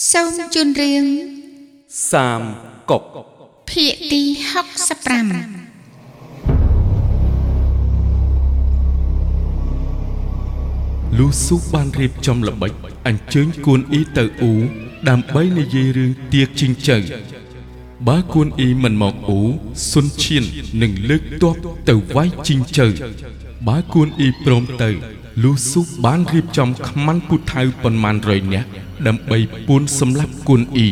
សូមជូនរឿងសាមគុកភាគទី65លូស៊ូបានរៀបចំល្បិចអញ្ជើញគួនអ៊ីទៅអ៊ូដើម្បីនិយាយរឿងទៀកជីងចៅបើគួនអ៊ីមិនមកអ៊ូស៊ុនឈៀននឹងលើកទ័ពទៅវាយជីងចៅបើគួនអ៊ីព្រមទៅ លូស៊ូបានរៀបចំខ្មាន់ពូថៅប៉ុន្មានរយនាក់ដើម្បីពួនសម្លាប់គួនអ៊ី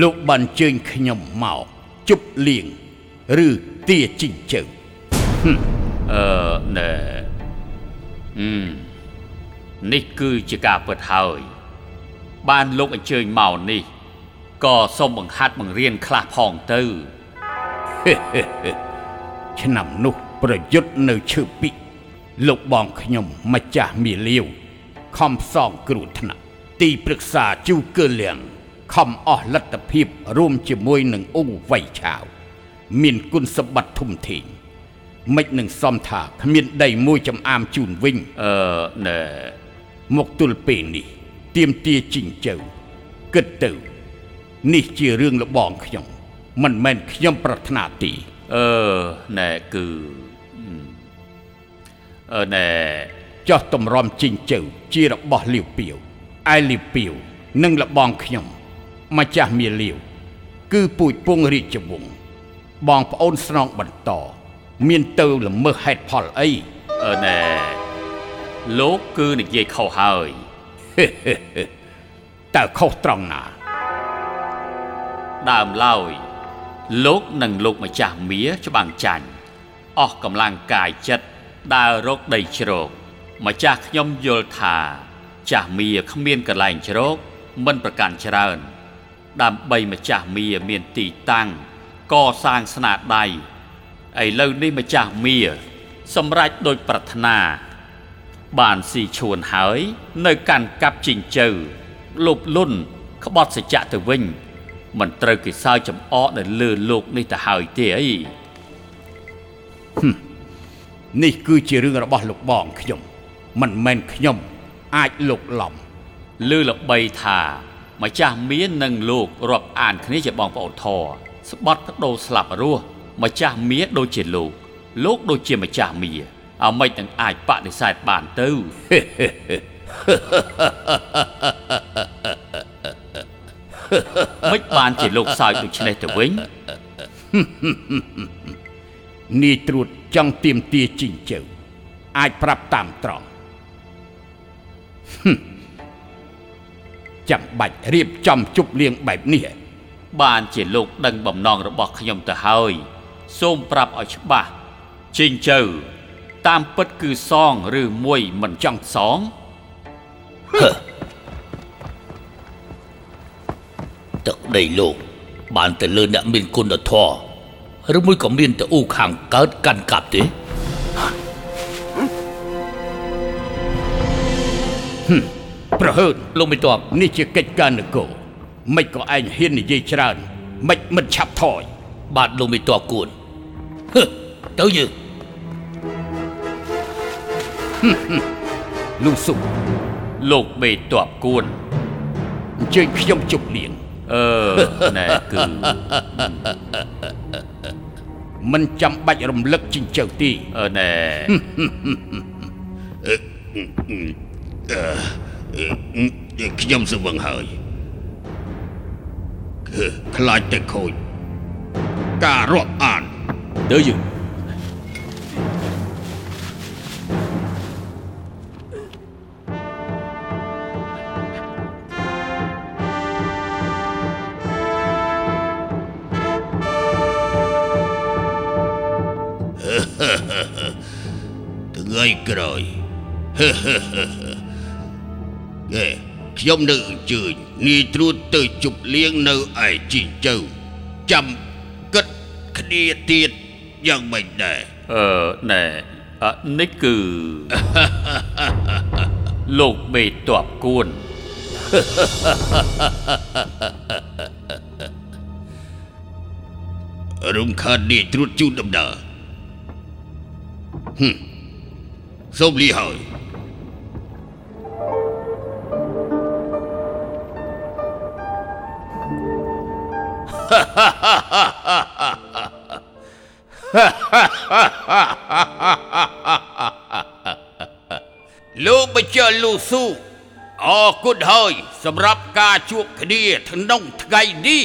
លោកបានជើញខ្ញុំមកជប់លៀងឬទាជីងជើអឺណែអឺនេះគឺជាការពិតហើយ បានលោកអញ្ជើញមកនេះ ក៏សូមបង្ហាត់បង្រៀនខ្លះផងទៅឆ្នាំនោះប្រយុទ្ធនៅឈើពីកលោកបងខ្ញុំម្ចាស់មាលាវខំផ្សងគ្រោះថ្នាក់ទីប្រឹក្សាជូកើលៀងខំអស់លទ្ធភាពរួមជាមួយនឹងអ៊ូវៃឆាវមានគុណសម្បត្តិធំធេងមិននឹងសំថាគ្មានដីមួយចំអាមជូនវិញអឺណែមកទល់ពេលនេះទៀមទាជីងជើគិតទៅ នេះជារឿងលបងខ្ញុំ មិនមែនខ្ញុំប្រាថ្នាទេអឺណែគឺអឺអឺណែចោះតម្រាំជីងជើជារបស់លាវពាវឯលាវពាវនិងលបងខ្ញុំម្ចាស់មាលាវគឺពូជពងរាជវង្សបងប្អូនស្នងបន្ត មានទៅល្មើសហេតុផលអីអឺណែលោកគឺនិយាយខុសហើយតើខុសត្រង់ណា ដើមឡើយលោកនិងលោកម្ចាស់មៀច្បាំងចាញ់អស់កម្លាំងកាយចិត្តដើររកដីជ្រកម្ចាស់ខ្ញុំយល់ថា ចាស់មៀគ្មានកន្លែងជ្រកមិនប្រកាន់ច្រើន ដើម្បីម្ចាស់មៀមានទីតាំងកសាងស្នាដៃឥឡូវនេះម្ចាស់មៀសម្រេចដោយប្រាថ្នា បានស៊ីឈួនហើយ នៅកាន់កាប់ជីងជើលុបលុនក្បត់សច្ចៈទៅវិញ មិនត្រូវគេសើចចំអកនៅលើលោកនេះទៅហើយទេអីនេះគឺជារឿងរបស់លោកបងខ្ញុំ មិនមែនខ្ញុំ អាចលោកឡំលើល្បីថាម្ចាស់មាននិងលោករាប់អានគ្នាជាបងប្អូនធរស្បត់បដូរស្លាប់រស់ម្ចាស់មៀដូចជាលោក លោកដូចជាម្ចាស់មៀអ្មេចនឹងអាចបដិសេធបានទៅ មិនបានជាលោកសើចដូច្នេះទៅវិញនាយត្រួតចង់ទៀមទាជីងជើអាចប្រាប់តាមត្រង់ហឹមចាំបាច់រៀបចំជប់លៀងបែបនេះឯងបានជាលោកដឹងបំណងរបស់ខ្ញុំទៅហើយ សូមប្រាប់ឲ្យច្បាស់ជីងជើតាមពិតគឺសងឬមួយមិនចង់សង ទឹកដីលោក បានទៅលើអ្នកមានគុណធម៌ឬមួយក៏មានតែអ៊ូខាងកើតកាន់កាប់ទេប្រហើនលោកមិនតបនេះជាកិច្ចការនគរមិនក៏ឯងហ៊ាននិយាយច្រើនមិនមិនឆាប់ថយបាទលោកមិនតបគួនហឹទៅយើងលូស៊ូលោកបេតបគួនអញ្ជើញខ្ញុំជប់លៀង អឺណែគឺមិនចាំបាច់រំលឹកជីងជើទេអឺណែខ្ញុំសវឹងហើយគឺខ្លាចតែខូចការរាប់អានទៅយើង ក្រោយកែខ្ញុំនៅអញ្ជើញនាយត្រួតទៅជប់លៀងនៅឯជីងជើចាំគិតគ្នាទៀតយ៉ាងម៉េចដែរអឺណែអឺនេះគឺលោកបេតបគួនរំខាននាយត្រួតជូនដំណើរ សូមលីហើយលោកម្ចាស់លូស៊ូអរគុណហើយសម្រាប់ការជួបគ្នាក្នុងថ្ងៃនេះ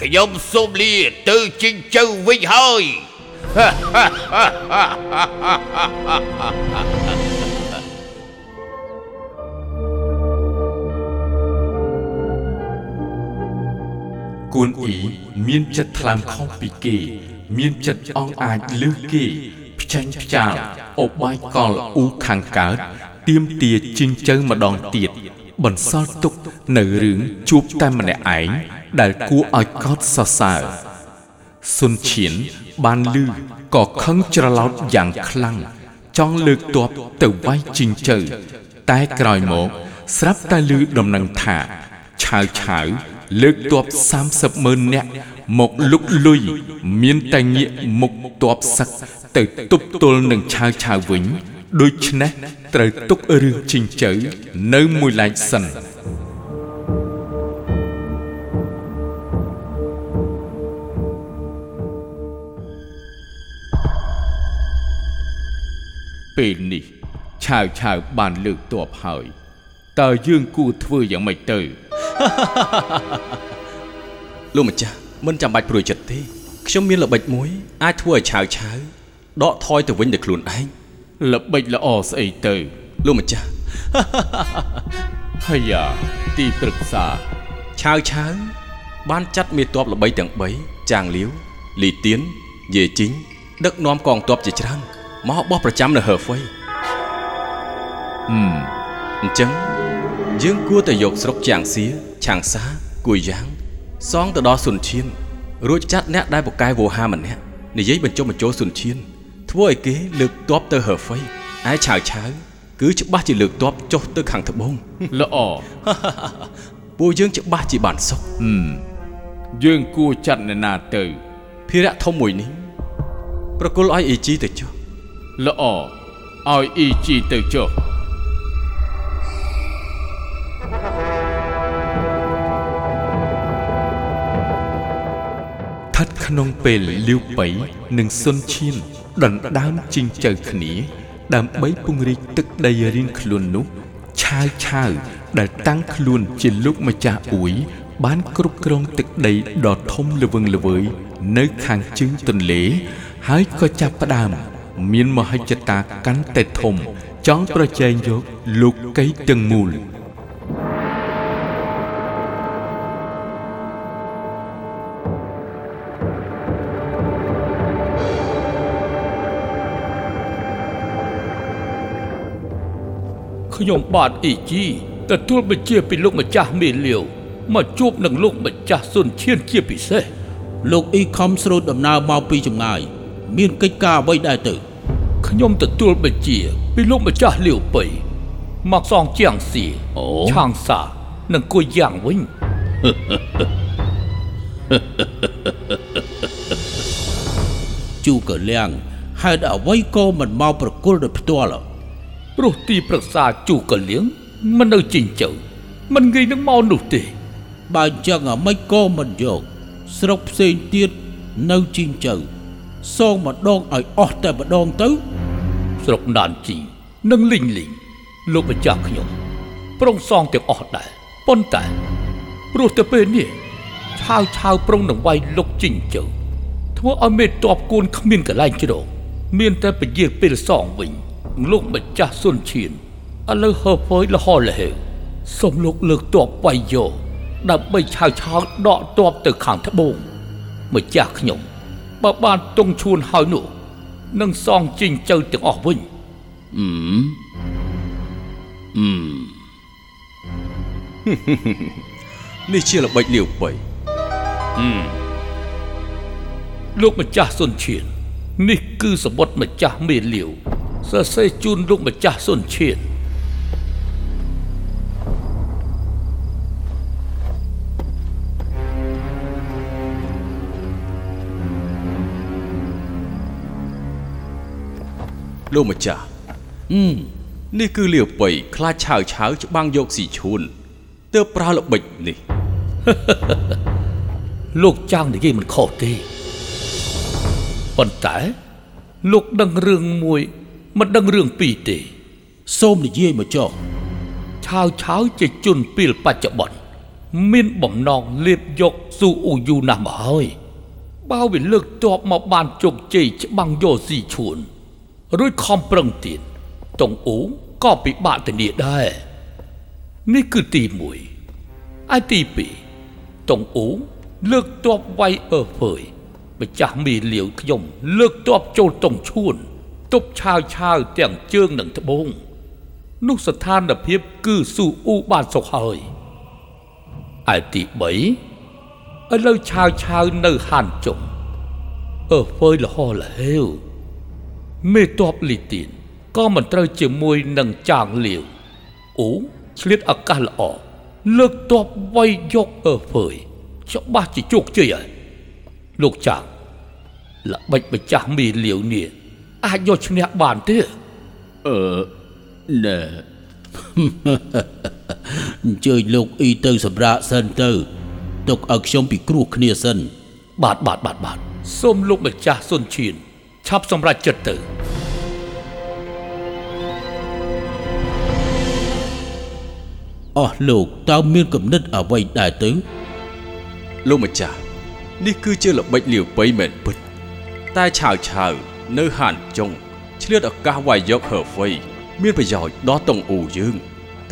ខ្ញុំសូមលាទៅជិញ្ជៅវិញហើយ គួនអ៊ីមានចិត្តថ្លើមខុសពីគេ មានចិត្តអង់អាចលើសគេផ្ចាញ់ផ្ចាលអបាយកលអ៊ូខាងកើតទៀមទាជិញ្ជើម្ដងទៀតបន្សល់ទុកនៅរឿងជួបតែម្នាក់ឯងដែលគួរឲ្យកោតសរសើរ សុនឈៀនបានលឺក៏ខឹងច្រឡោតយ៉ាងខ្លាំងចង់លើកទ័ពទៅវាយជិញ្ជើតែក្រោយមកស្រាប់តែលឺដំណឹងថាឆាវឆាវលើកទ័ព30ម៉ឺននាក់មកលុកលុយមានតែងាកមុខទ័ពសឹកទៅទប់ទល់នឹងឆាវឆាវវិញដូច្នេះត្រូវទុករឿងជិញ្ជើនៅមួយឡែកសិន ពេលនេះឆាវឆាវបានលើកទ័ពហើយតើយើងគួរធ្វើយ៉ាងម៉េចទៅលោកម្ចាស់មិនចាំបាច់ព្រួយចិត្តទេខ្ញុំមានល្បិចមួយអាចធ្វើឲ្យឆាវឆាវដកថយទៅវិញដោយខ្លួនឯងល្បិចល្អស្អីទៅលោកម្ចាស់ហើយយ៉ាទីប្រឹក្សាឆាវឆាវបានចាត់មេតបល្បីទាំង3ចាងលាវលីទៀនយេជីងដឹកនាំកងទ័ពជាច្រើន មកបោះប្រចាំនៅហឺហ្វៃហឹមអញ្ចឹងយើងគួរតែយកស្រុកជាងសៀឆាងសាគួយយ៉ាង សងទៅដល់សុនឈៀនរួចចាត់អ្នកដែលពូកែវោហាម្នាក់និយាយបញ្ចុះបញ្ចូលសុនឈៀនធ្វើឲ្យគេលើកទ័ពទៅហឺហ្វៃឯឆាវឆាវគឺច្បាស់ជាលើកទ័ពចុះទៅខាងត្បូងល្អពួកយើងច្បាស់ជាបានសុខហឹមយើងគួរចាត់អ្នកណាទៅភារៈធំមួយនេះប្រគល់ឲ្យអេជីទៅចុះ ល្អឲ្យអ៊ីជីទៅចុះស្ថិតក្នុងពេលលាវបៃនិងសុនឈៀនដណ្ដើមជិញ្ជើគ្នា ដើម្បីពង្រីកទឹកដីរៀងខ្លួននោះឆាវឆាវដែលតាំងខ្លួនជាលោកម្ចាស់អ៊ួយបានគ្រប់គ្រងទឹកដីដ៏ធំល្វឹងល្វើយនៅខាងជើងទន្លេ ហើយក៏ចាប់ផ្ដើម មានមហិច្ឆតាកាន់តែធំ ចង់ប្រជែងយកលោកកៃទាំងមូលខ្ញុំបាទអ៊ីជីទទួលបញ្ជាពីលោកម្ចាស់មេលាវមកជួបនឹងលោកម្ចាស់សុនឈៀនជាពិសេសលោកអ៊ីខំស្រូតដំណើរមកពីចម្ងាយ មានកិច្ចការអ្វីដែរទៅ ខ្ញុំទទួលបញ្ជា ពីលោកម្ចាស់លាវបៃមកសងជាងសៀអូឆាងសានិងគួយយ៉ាងវិញជូកលៀងហេតុអ្វីក៏មិនមកប្រគល់ដោយផ្ទាល់ព្រោះទីប្រឹក្សាជូកលៀងមិននៅជីងចៅមិនងាយនឹងមកនោះទេ បើអញ្ចឹងអ្មេចក៏មិនយក ស្រុកផ្សេងទៀតនៅជីងចៅ សងម្ដងឲ្យអស់តែម្ដងទៅ ស្រុកដានជីនិងលីងលីងលោកម្ចាស់ខ្ញុំប្រុងសងទាំងអស់ដែរប៉ុន្តែព្រោះតែពេលនេះឆាវឆាវប្រុងនឹងវាយលុកជីងចៅធ្វើឲ្យមេតបគូនគ្មានកន្លែងជ្រកមានតែពជាពេលសងវិញលោកម្ចាស់សុនឈៀនឥឡូវហើពើលហលហេវសូមលោកលើកតបវាយយកដើម្បីឆាវឆាវដកតបទៅខាងត្បូងម្ចាស់ខ្ញុំ បើបានទងឈួនហើយនោះនឹងសងជីងចៅទាំងអស់វិញអឺមអឺមនេះជាល្បិចលាវបៃលោកម្ចាស់សុនឈៀននេះគឺសម្បត្តិម្ចាស់មេលាវសរសេរជូនលោកម្ចាស់សុនឈៀន លោកម្ចាស់អឺនេះគឺលាវប៉ៃខ្លាចឆាវឆាវច្បាំងយកស៊ីឈួនទើបប្រើល្បិចនេះលោកចៅនិយាយមិនខុសទេប៉ុន្តែ លោកដឹងរឿងមួយមិនដឹងរឿងពីរទេ សូមនិយាយមកចុះឆាវឆាវជាជនពេលបច្ចុប្បន្នមានបំណងលៀបយកស៊ូអ៊ូយូណាស់មកហើយបើវាលើកតបមកបានជោគជ័យច្បាំងយកស៊ីឈួន រួចខំប្រឹងទៀតតុងអ៊ូក៏ពិបាកធានាដែរនេះគឺទី1ហើយទី2តុងអ៊ូលើកតបវាយអើភើយម្ចាស់មីលាវខ្ញុំ លើកតបចូលតុងឈួនទប់ឆាវឆាវទាំងជើងនិងត្បូងនោះស្ថានភាពគឺស៊ូអ៊ូបានសុខហើយឯទី3ឥឡូវឆាវឆាវនៅហានជុំអើហ្វើយលហលហេវ មេតបលីទីនក៏មិនត្រូវជាមួយនឹងចាងលាវអ៊ូឆ្លៀតឱកាសល្អលើកតបវាយយកអើហ្វើយច្បាស់ជាជោគជ័យហើយលោកចាងល្បិចម្ចាស់មីលាវនេះអាចយកឈ្នះបានទេអឺណែអញ្ជើញលោកអ៊ីទៅសម្រាប់សិនទៅទុកឲ្យខ្ញុំពិគ្រោះគ្នាសិនបាទបាទបាទបាទសូមលោកម្ចាស់សុនឈៀន ឆាប់សម្រេចចិត្តទៅអស់លោកតើមានគំនិតអ្វីដែរទៅលោកម្ចាស់នេះគឺជាល្បិចលាវប៉ៃមែនពិតតែឆាវឆាវនៅហានចុងឆ្លៀតឱកាសវាយយកហឺវ៉ៃមានប្រយោជន៍ដល់តុងអ៊ូយើង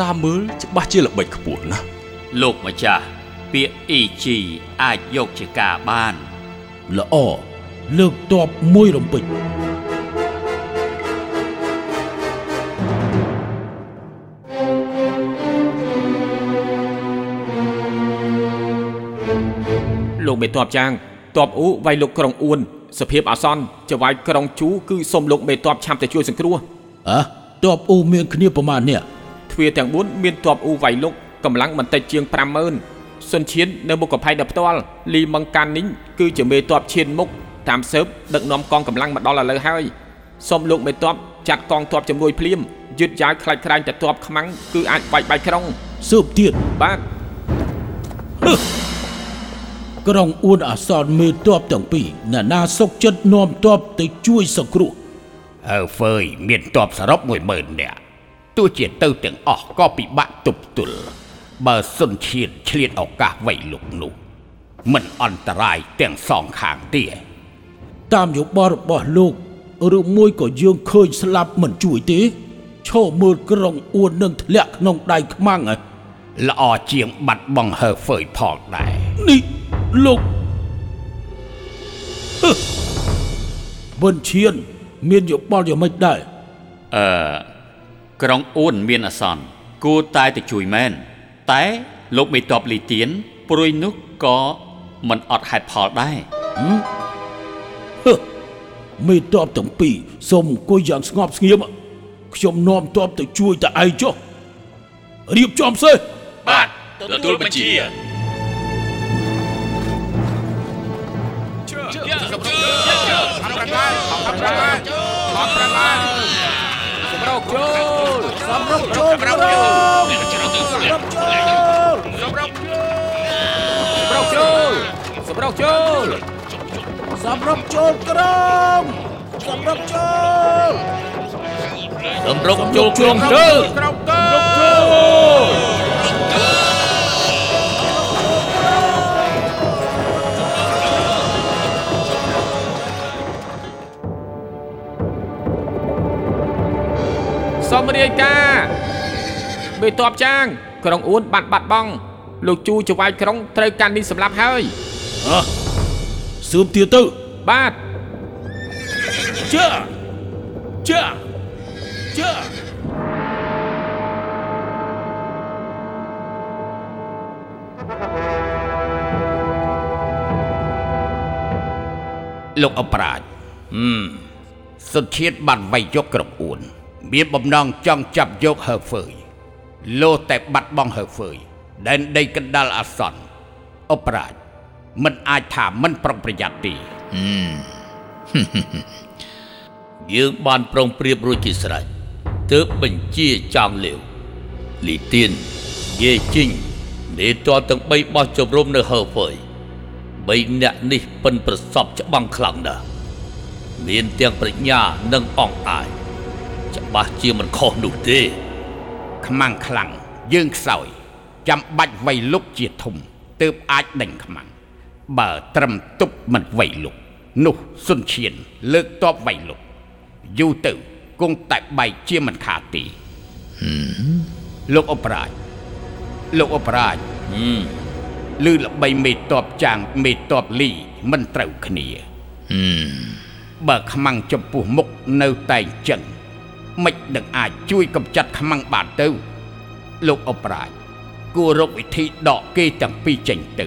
តាមមើលច្បាស់ជាល្បិចខ្ពស់ណាស់លោកម្ចាស់ពាក្យ EG អាចយកជាការបានល្អ លើកតបមួយរំពេចលោកមេតបចាងតបអ៊ូវាយលោកក្រុងអួនសភាពអាសន្នចវាយក្រុងជូគឺសូមលោកមេតបឆាប់ទៅជួយសង្គ្រោះអើតបអ៊ូមានគ្នាប្រមាណនេះទ្វារទាំង4មានតបអ៊ូវាយលោកកម្លាំងមិនតិចជាង50000សុនឈៀននៅមុខកំផែងដល់ផ្ទាល់លីម៉ងកាននីងគឺជាមេតបឈៀនមុខ តាមសើបដឹកនាំកងកម្លាំងមកដល់ឥឡូវហើយសូមលោកមេតបចាត់កងទ័ពជំនួយភ្លាមយឺតយ៉ាវខ្លាច់ខ្លាញ់តែទ័ពខ្មាំងគឺអាចបាច់បាច់ក្រុងសើបទៀតបាទក្រុងអួនអាសនមេតបទាំងពីរណានាសុកចិត្តនាំតបទៅជួយសង្គ្រោះអើហ្វើយមានតបសរុប10000នាក់ទោះជាទៅទាំងអស់ក៏ពិបាកទប់ទល់បើសុនឈៀនឆ្លៀតឱកាសវៃលុកនោះមិនអន្តរាយទាំងសងខាងទេតា មយោបល់របស់លោកឬមួយក៏យើងឃើញស្លាប់មិនជួយទេឈរមើលក្រុងអួននឹងធ្លាក់ក្នុងដៃខ្មាំងហើយល្អជាងបាត់បង់ហឺហ្វើយផងដែរនេះលោកហឹបនឈៀនមានយោបល់យ៉ាងម៉េចដែរអឺក្រុងអ៊ូនមានអាសន្នគួរតែទៅជួយមែនតែលោកមេតបលីទៀនព្រួយនោះក៏មិនអត់ហេតុផលដែរហឹ មេតបទាំងពីរសូមអង្គុយយ៉ាងស្ងប់ស្ងៀមខ្ញុំនាំតបទៅជួយតែឯងចុះរៀបចំសេះបាទទទួលបញ្ជាសម្រុកចូលសម្រុកចូលសម្រាប់ចូល ក្រុងសម្រាប់ចូលសម្រុកចូលក្រុងទៅសូមរាយការណ៍មេតបចាង ក្រុងអ៊ូនបាត់បាត់បង់លោកជូចវាយក្រុងត្រូវកាន់នេះសម្លាប់ហើយ សឿមទៀតទៅបាទចាចាចាលោកអប្រាជហឹមសុនឈៀនបានវៃយកក្រុងអួន មានបំណងចង់ចាប់យកហឺហ្វើយលោតែបាត់បង់ហឺហ្វើយដែនដីកណ្ដាលអាសន្នអប្រាជ មិនអាចថាមិនប្រុងប្រយ័ត្នទេយើងបានប្រុងប្រៀបរួចជាស្រេចទើបបញ្ជាចောင်းលាវលីទៀនយេជីងនេតរទាំង3បោះជំរំនៅហើហ្វយបីអ្នកនេះពិនប្រសពច្បាំងខ្លាំងណាស់មានទាំងប្រាជ្ញានិងអង្អាចច្បាស់ជាមិនខុសនោះទេ ខ្មាំងខ្លាំងយើងខ្សោយចាំបាច់វៃលុកជាធំទើបអាចដេញខ្មាំង បើត្រឹមទប់មិនវៃលុកនោះសុនឈៀនលើកតបវៃលុកយូរទៅគង់តែបែកជាមិនខាតទេលោកអបរាជលោកអបរាជឮល្បីមេតបចាងមេតបលីមិនត្រូវគ្នាបើខ្មាំងចំពោះមុខនៅតែអញ្ចឹងមិននឹងអាចជួយកម្ចាត់ខ្មាំងបានទៅ លោកអបរាជគួររកវិធីដកគេទាំងពីរចេញទៅ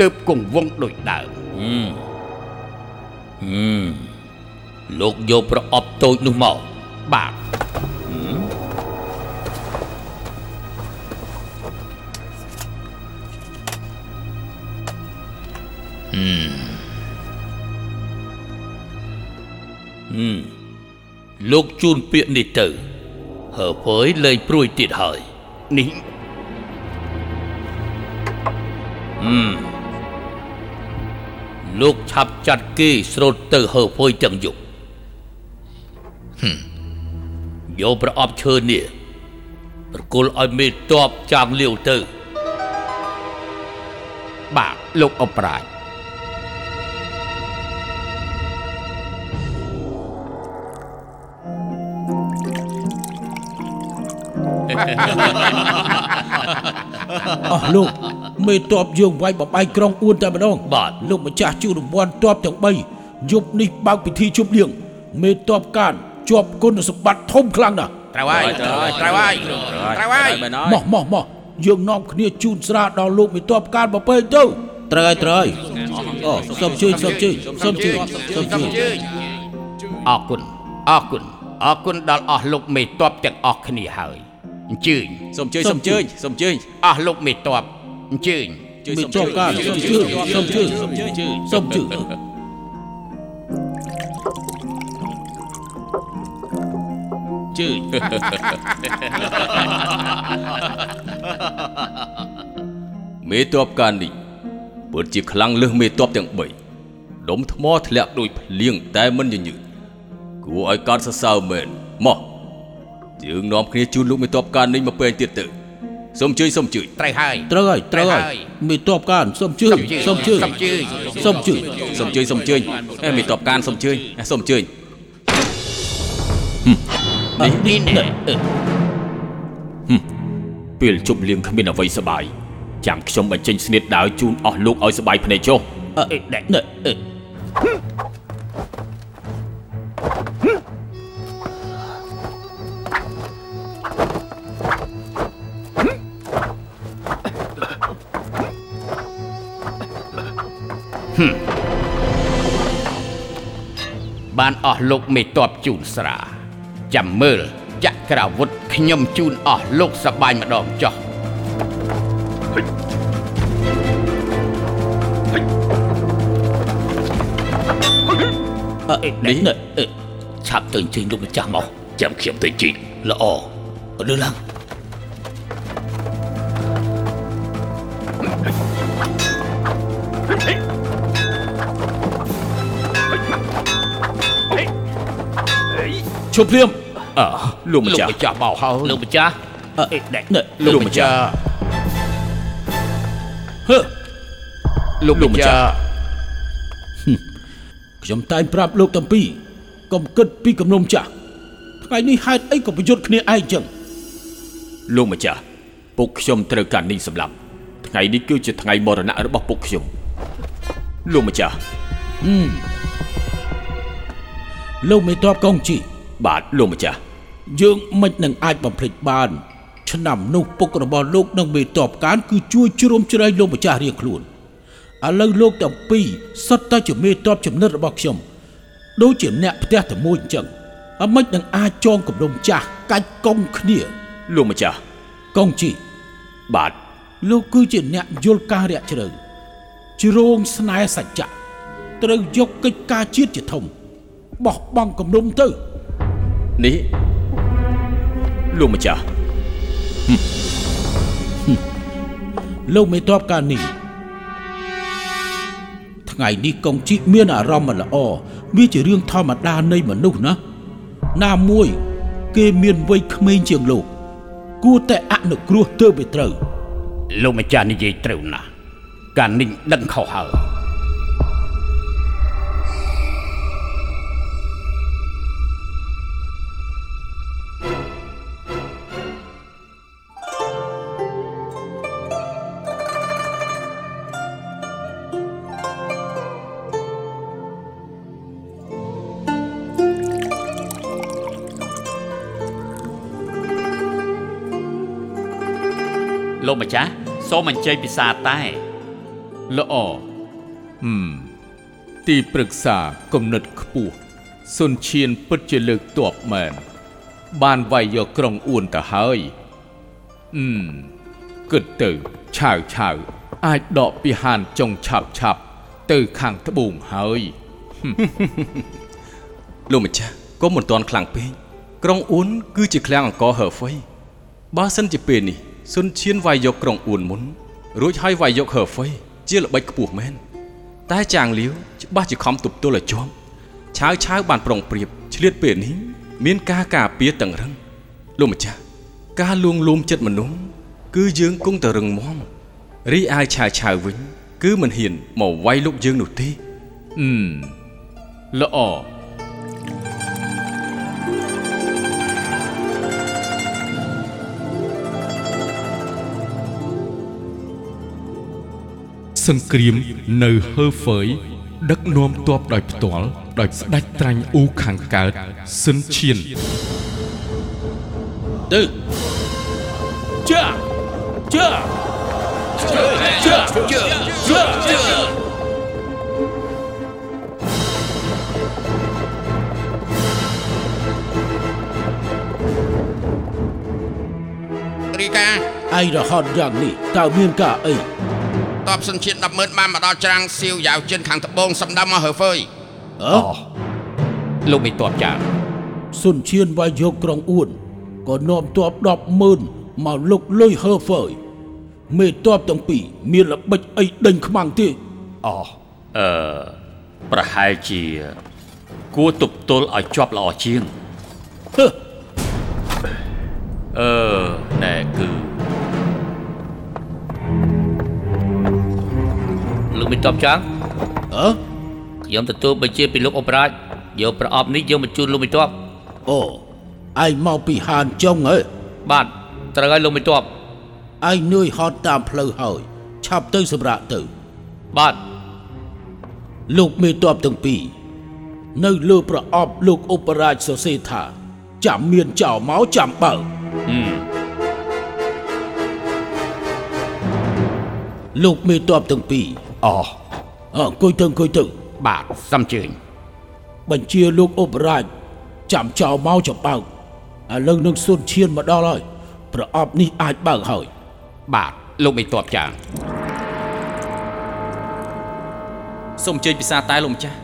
ទើបគង់វងដូចដើមហឹមលោកយកប្រអប់តូចនោះមកបាទលោកជូនពាក្យនេះទៅហើភើយលែងព្រួយទៀតហើយនេះ លោកឆាប់ចាត់គេស្រូតទៅហើភើយទាំងយប់ហឹមយកប្រអប់ឈើនេះប្រគល់ឲ្យមេតបចាងលាវទៅ បាទលោកអបរាជអស់លោក មេតបយើងវាយបបែកក្រុងអួនតែម្ដងបាទលោកម្ចាស់ជួររង្វាន់តបទាំង3យប់នេះបើកពិធីជប់លៀងមេតបកានជាប់គុណសម្បត្តិធំខ្លាំងណាស់ត្រូវហើយត្រូវហើយត្រូវហើយត្រូវហើយមែនមកមកមកយើងនាំគ្នាជូនស្រាដល់លោកមេតបកានបពេកទៅត្រូវហើយត្រូវហើយអូសូមជួយសូមជួយសូមជួយសូមជួយអរគុណអរគុណអរគុណដល់អស់លោកមេតបទាំងអស់គ្នាហើយអញ្ជើញសូមជើញសូមជើញសូមជើញអស់លោកមេតប អញ្ជើញមេតបកានសូមជួយសូមជួយសូមជួយជើញមេតបកាននេះពិតជាខ្លាំងលើសមេតបទាំង3ដុំថ្មធ្លាក់ដូចភ្លៀងតែមិនញញើតគួរឲ្យកោតសរសើរមែនមកយើងនាំគ្នាជូនលោកមេតបកាននេះមកពេលទៀតទៅ សូមជើញសូមជើញត្រូវហើយត្រូវហើយត្រូវហើយមេតបកានសូមជួយសូមជួយសុំជើញសូមជួយសូមជើញសូមជើញអេមេតបកានសូមជើញសូមជើញនេះនេះពេលជប់លៀងគ្មានអ្វីសបាយចាំខ្ញុំបញ្ចេញស្នៀតដាវជូនអស់លោកឲ្យសបាយភ្នែកចុះអឺណែ បានអស់លោកមេតបជូនស្រា ចាំមើលចក្រាវុធខ្ញុំជូនអស់លោកសបាយម្ដងចុះអឺណែណែអឺឆាប់ទៅអញ្ជើញលោកម្ចាស់មកចាំខ្ញុំទៅជីកល្អលើឡើង ជប់ភ្លាមអើលោកម្លោកចាស់ម្ចាស់បោហើយលោកម្ចាស់អឺណែណែលោកម្ចាស់ហឺលោកម្ចាស់ខ្ញុំតែងប្រាប់លោកទាំងពីរកុំគិតពីគំនុំចាស់ថ្ងៃនេះហេតុអីក៏ប្រយុទ្ធគ្នាឯងចឹងលោកម្ចាស់ពុកខ្ញុំត្រូវការនេះសម្លាប់ថ្ងៃនេះគឺជាថ្ងៃមរណៈរបស់ពុកខ្ញុំលោកម្ចាស់លោកមេតបកងជី បាទលោកម្ចាស់យើងមិននឹងអាចបំភ្លេចបានឆ្នាំនោះពុករបស់លោកនិងមេតបកានគឺជួយជ្រោមជ្រែងលោកម្ចាស់រៀងខ្លួនឥឡូវលោកទាំងពីរសុទ្ធតែជាមេតបចំណិតរបស់ខ្ញុំដូចជាអ្នកផ្ទះតែមួយអញ្ចឹងអមិននឹងអាចចងគំនុំចាស់កាច់កុងគ្នាលោកម្ចាស់កងជីបាទលោកគឺជាអ្នកយល់ការរាក់ជ្រៅជ្រងស្នេហ៍សច្ចៈត្រូវយកកិច្ចការជាតិជាធំបោះបង់គំនុំទៅ នេះលោកម្ចាស់លោកមេតបកានេះថ្ងៃនេះកងជីមានអារម្មណ៍មិនល្អវាជារឿងធម្មតានៃមនុស្សណាណាមួយ គេមានវ័យក្មេងជាងលោក គួរតែអនុគ្រោះទៅវាត្រូវ លោកម្ចាស់និយាយត្រូវណាស់ការនិញដឹងខុសហើយ ស់សូមអញ្ជើញពិសាតែល្អហឹមទីប្រឹក្សាគំនិតខ្ពស់សុនឈៀនពិតជាលើកទ័ពមែនបានវាយយកក្រុងអួនទៅហើយអឺមគិតទៅឆាវឆាវអាចដកពីហានចុងឆាប់ឆាប់ទៅខាងត្បូងហើយលោកម្ចាស់កុំមិនទាន់ខ្លាំងពេកក្រុងអ៊ុនគឺជាឃ្លាំងអង្គរហើហ្វៃបើសិនជាពេលនេះ សុនឈៀនវាយយកក្រុងអ៊ុនមុន រួចហើយវាយយកហើហ្វៃជាល្បិចខ្ពស់មែនតែចាងលាវច្បាស់ជាខំទប់ទល់ឲ្យជាប់ឆាវឆាវបានប្រុងប្រៀបឆ្លៀតពេលនេះមានការការពារតឹងរឹងលោកម្ចាស់ការលួងលោមចិត្តមនុស្សគឺយើងគង់តែរឹងមាំរីឯឆាវឆាវវិញ គឺមិនហ៊ានមកវាយលោកយើងនោះទេអឺមល្អ សង្គ្រាមនៅហើហ្វឺយដឹកនាំទ័ពដោយផ្ទាល់ដោយស្ដេចត្រាញ់អ៊ូខាងកើតស៊ិនឈៀនទៅចាចាចាចាចារីកាឯងរហត់យ៉ាងនេះតើមានការអី តបសិនជាតិ100000បានមកដល់ច្រាំងសៀវយ៉ាវជិនខាងត្បូងសំដៅមកហើហ្វឺយអើលោកមេតបចាងសុនឈៀនវាយយកក្រុងអ៊ួនក៏នាំទ័ព100000មកលុកលុយហើហ្វឺយមេទ័ពទាំងពីរមានល្បិចអីដេញខ្មាំងទេអអឺប្រហែលជា គួរទប់ទល់ឲ្យជាប់ល្អជាងហឺអឺណែគឺ លោកមានតបចាងអើខ្ញុំទទួលបញ្ជាពីលោកអបរាជយកប្រអប់នេះយកមកជូនលោកមានតបអូឯងមកពីហានចុងហ៎បាទត្រូវហើយលោកមានតបឯងនឿយហត់តាមផ្លូវហើយឆាប់ទៅសម្រាប់ទៅ បាទលោកមេតបទាំងពីរនៅលើប្រអប់លោកឧបរាជសរសេរថា ចាំមានចោលមកចាំបើហឹមលោកមេតបទាំងពីរ អអអង្គុយទៅអង្គុយទៅបាទសំជើញបញ្ជាលោកឧបរាជចាំចោលមកចាំបើកឥឡូវនឹងសុនឈានមកដល់ហើយប្រអប់នេះអាចបើកហើយបាទលោកមេតបចាងសូមអញ្ជើញពិសាតែលោកម្ចាស់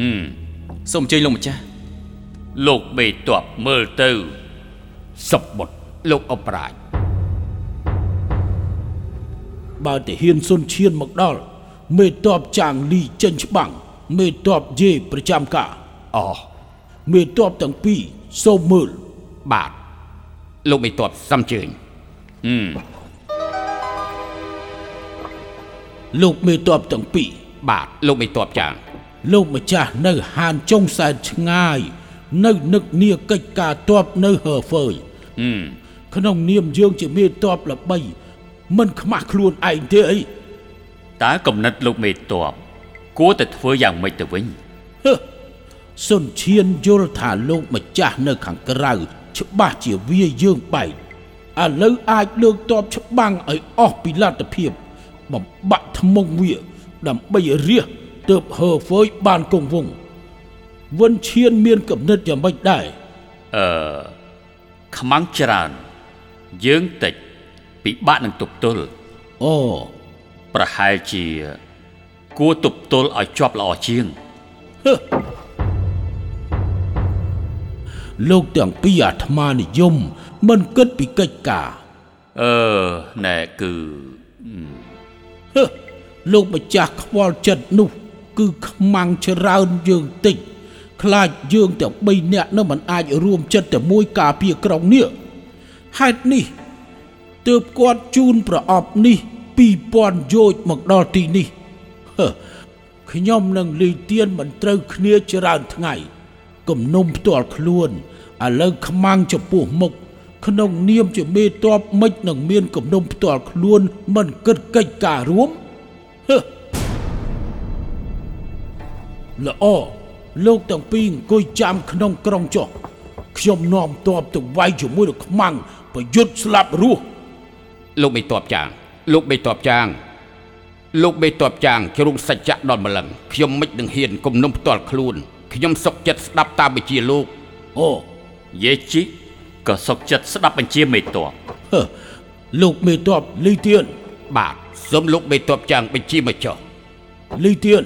ហឹមសូមអញ្ជើញលោកម្ចាស់លោកបេតបមើលទៅសុបបុតលោកអបរាជ បើតែហ៊ានសុនឈានមកដល់មេតបចាងលីចេញច្បាំងមេតបយេប្រចាំការអមេតបទាំងពីរសូមមើលបាទលោកមេតបសំជើញហឹមលោកមេតបទាំងពីរបាទលោកមេតបចាង លោកម្ចាស់នៅហានចុងសែនឆ្ងាយ នៅនឹកនាកិច្ចការតបនៅហើហ្វឺយហឹមក្នុងនាមយើងជាមេតបល្បី មិនខ្មាស់ខ្លួនឯងទេអីតើកំណត់លោកមេតបគួរតែធ្វើយ៉ាងម៉េចទៅវិញហឺសុនឈានយល់ថាលោកម្ចាស់នៅខាងក្រៅ ច្បាស់ជាវាយើងបែកឥឡូវអាចលើកតបច្បាំងឲ្យអស់ពីលទ្ធភាព បំបាក់ថ្មងវាដើម្បីរះទើបហើហ្វឺយបានគង់វង្សវិនឈានមានកំណត់យ៉ាងម៉េចដែរអឺខ្មាំងច្រើនយើងតិច ពិបាកនឹងទប់ទល់អូប្រហែលជា គួរទប់ទល់ឲ្យជាប់ល្អជាងហឺលោកទាំងពីរអាត្មានិយមមិនគិតពីកិច្ចការអឺណែគឺហឺលោកម្ចាស់ខ្វល់ចិត្តនោះ គឺខ្មាំងច្រើនយើងតិច ខ្លាចយើងទាំង3នាក់នឹងមិនអាចរួមចិត្តតែមួយការពារក្រុងនេះហេតុនេះ ទើបគាត់ជូនប្រអប់នេះ2000យោជន៍មកដល់ទីនេះហឺខ្ញុំនឹងលីទៀនមិនត្រូវគ្នាច្រើនថ្ងៃគំនុំផ្ទាល់ខ្លួនឥឡូវខ្មាំងចំពោះមុខក្នុងនាមជាមេតបមិននឹងមានគំនុំផ្ទាល់ខ្លួនមិនគិតកិច្ចការរួមហឺល្អលោកទាំងពីរអង្គុយចាំក្នុងក្រុងចុះខ្ញុំនាំតបទៅវាយជាមួយនឹងខ្មាំងប្រយុទ្ធស្លាប់រស់ លោកមេតបចាងលោកមេតបចាងលោកមេតបចាងជ្រុងសច្ចៈដល់ម្លឹងខ្ញុំមិននឹងហ៊ានគំនុំផ្ទាល់ខ្លួនខ្ញុំសុកចិត្តស្ដាប់តាមបញ្ជាលោកអូយេជីក៏សុកចិត្តស្ដាប់បញ្ជាមេតបហឺលោកមេតបលីទៀនបាទសូមលោកមេតបចាងបញ្ជាមកចុះលីទៀន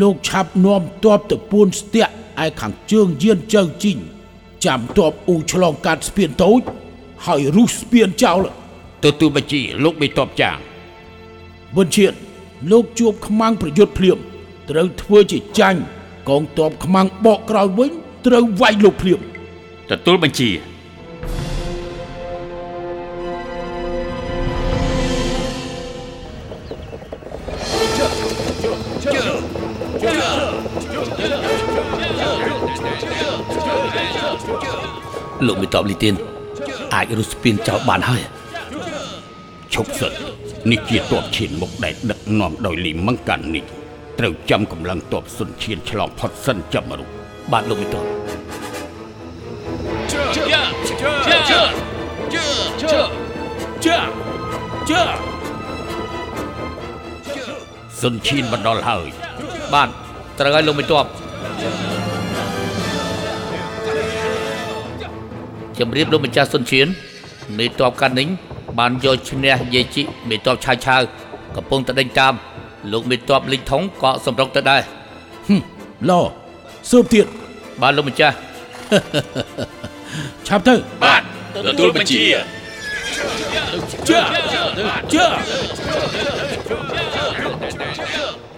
លោកឆាប់នាំតបទៅពួនស្ទាក់ឯខាងជើងយានចៅជីងចាំតបអ៊ូឆ្លងកាត់ស្ពានតូចហើយរុះស្ពានចោល ទទួលបញ្ជាលោកមេតបចាងបញ្ជាលោកជួបខ្មាំងប្រយុទ្ធភ្លាមត្រូវធ្វើជាចាញ់កងតបខ្មាំងបកក្រោយវិញត្រូវវាយលោកភ្លាមទទួលបញ្ជាលោកមេតបលីទៀនអាចរុះស្ពានចោលបានហើយ ឈប់សិននេះជាទ័ពឈានមុខដែលដឹកនាំដោយលីមង្កាននេះត្រូវចាំកម្លាំងទ័ពសុនឈានឆ្លងផុតសិនចាំរុះបាទលោកមេតបចាចាសុនឈានមកដល់ហើយបាទត្រូវហើយលោកមេតបជំរាបលោកម្ចាស់សុនឈៀនមេតបកានិញ បានយកឈ្នះយាយជីមេតបឆាវឆាវកំពុងតែដេញតាមលោកមេតបលីងថងក៏សម្រុកទៅដែរឡស៊ើបទៀតបាទលោកម្ចាស់ឆាប់ទៅបាទទទួលបញ្ជាចាចា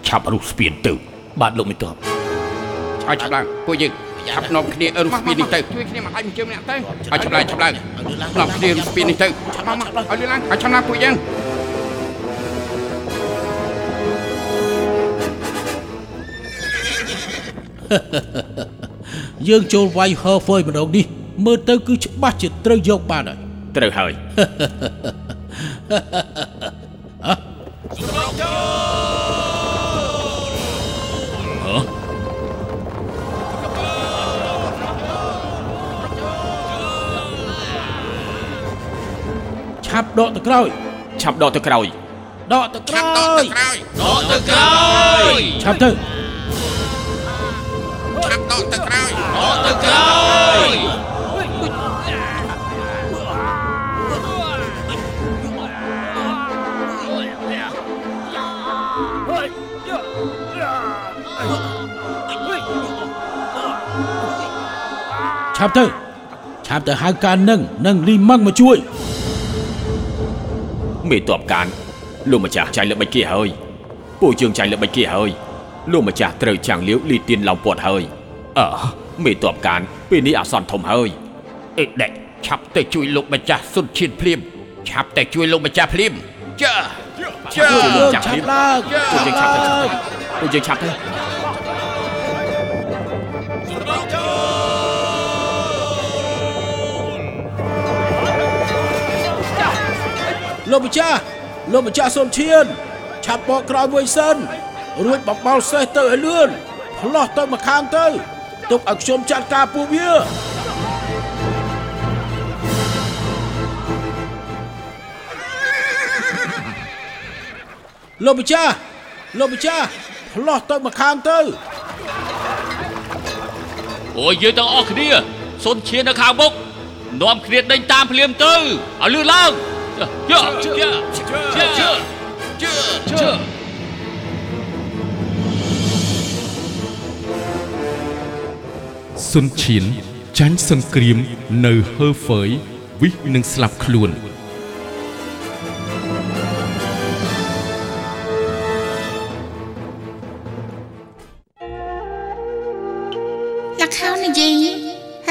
ឆាប់រុះស្ពានទៅបាទលោកមេតបឲ្យឆាប់ឡើងពួកយើង ឆាប់នាំគ្នារុះស្ពាននេះទៅជួយគ្នាមកឲ្យមួយជើងម្នាក់ទៅឲ្យឆាប់ឡើងឆាប់ឡើងនាំគ្នារុះស្ពាននេះទៅឆាប់មកមកឲ្យលឿនឡើងឲ្យឆាប់ឡើងពួកយើងយើងចូលវាយហឺហ្វយម្ដងនេះមើលទៅគឺច្បាស់ជាត្រូវយកបានហើយត្រូវហើយ ឆាប់ដកទៅក្រោយឆាប់ដកទៅក្រោយដកទៅក្រោឆាប់ដកទៅយក្រោយឆាប់ទៅឆាប់ដកទៅក្រោយឆាប់ទៅឆាប់ទៅហៅការនឹងនឹងលីម៉ាំងមកជួយ មេតបកានលោកម្ចាស់ចាញ់ល្បិចគេហើយពួកយើងចាញ់ល្បិចគេហើយលោកម្ចាស់ត្រូវចាំងលាវលីទៀនឡោមពាត់ហើយអើមេតបកានពេលនេះអាសន្នធំហើយអេដេកឆាប់ទៅជួយលោកម្ចាស់សុនឈានភ្លាមឆាប់ទៅជួយលោកម្ចាស់ភ្លាមចាចាជួយលោកម្ចាស់ឆាភ្លាប់មឡើងពួកយើងឆាប់ទៅឆាប់ទៅពួកយើងឆាប់ទៅ លោកម្ចាស់លោកម្ចាស់សុនឈៀនឆាប់បកក្រោយមួយសិនរួចបបល់សេះទៅឲ្យលឿនផ្លោះទៅមកខាងទៅទុកឲ្យខ្ញុំចាត់ការពួកវាលោកម្ចាស់លោកម្ចាស់ផ្លោះទៅមកខាងទៅអូយយើងទាំងអស់គ្នាសុនឈាននៅខាងមុខនាំគ្នាដេញតាមភ្លាមទៅឲ្យលឿនឡើងជើជើជើជើជើ សុនឈៀនចាញ់សង្គ្រាមនៅហឺហ្វឺយវិសនឹងស្លាប់ខ្លួនលខោននិយាយ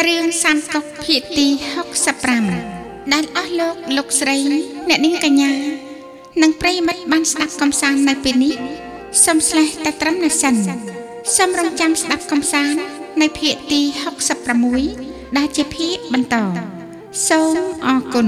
រឿងសានកុកភាគទី65 ដែលអស់លោកលោកស្រី អ្នកនាងកញ្ញា និងប្រិយមិត្តបានស្ដាប់កំសាន្តនៅពេលនេះសូមស្លេះតែត្រឹមនេះសិនសូមរងចាំស្ដាប់កំសាន្តនៅភាគទី66ដែលជាភាគបន្តសូមអរគុណ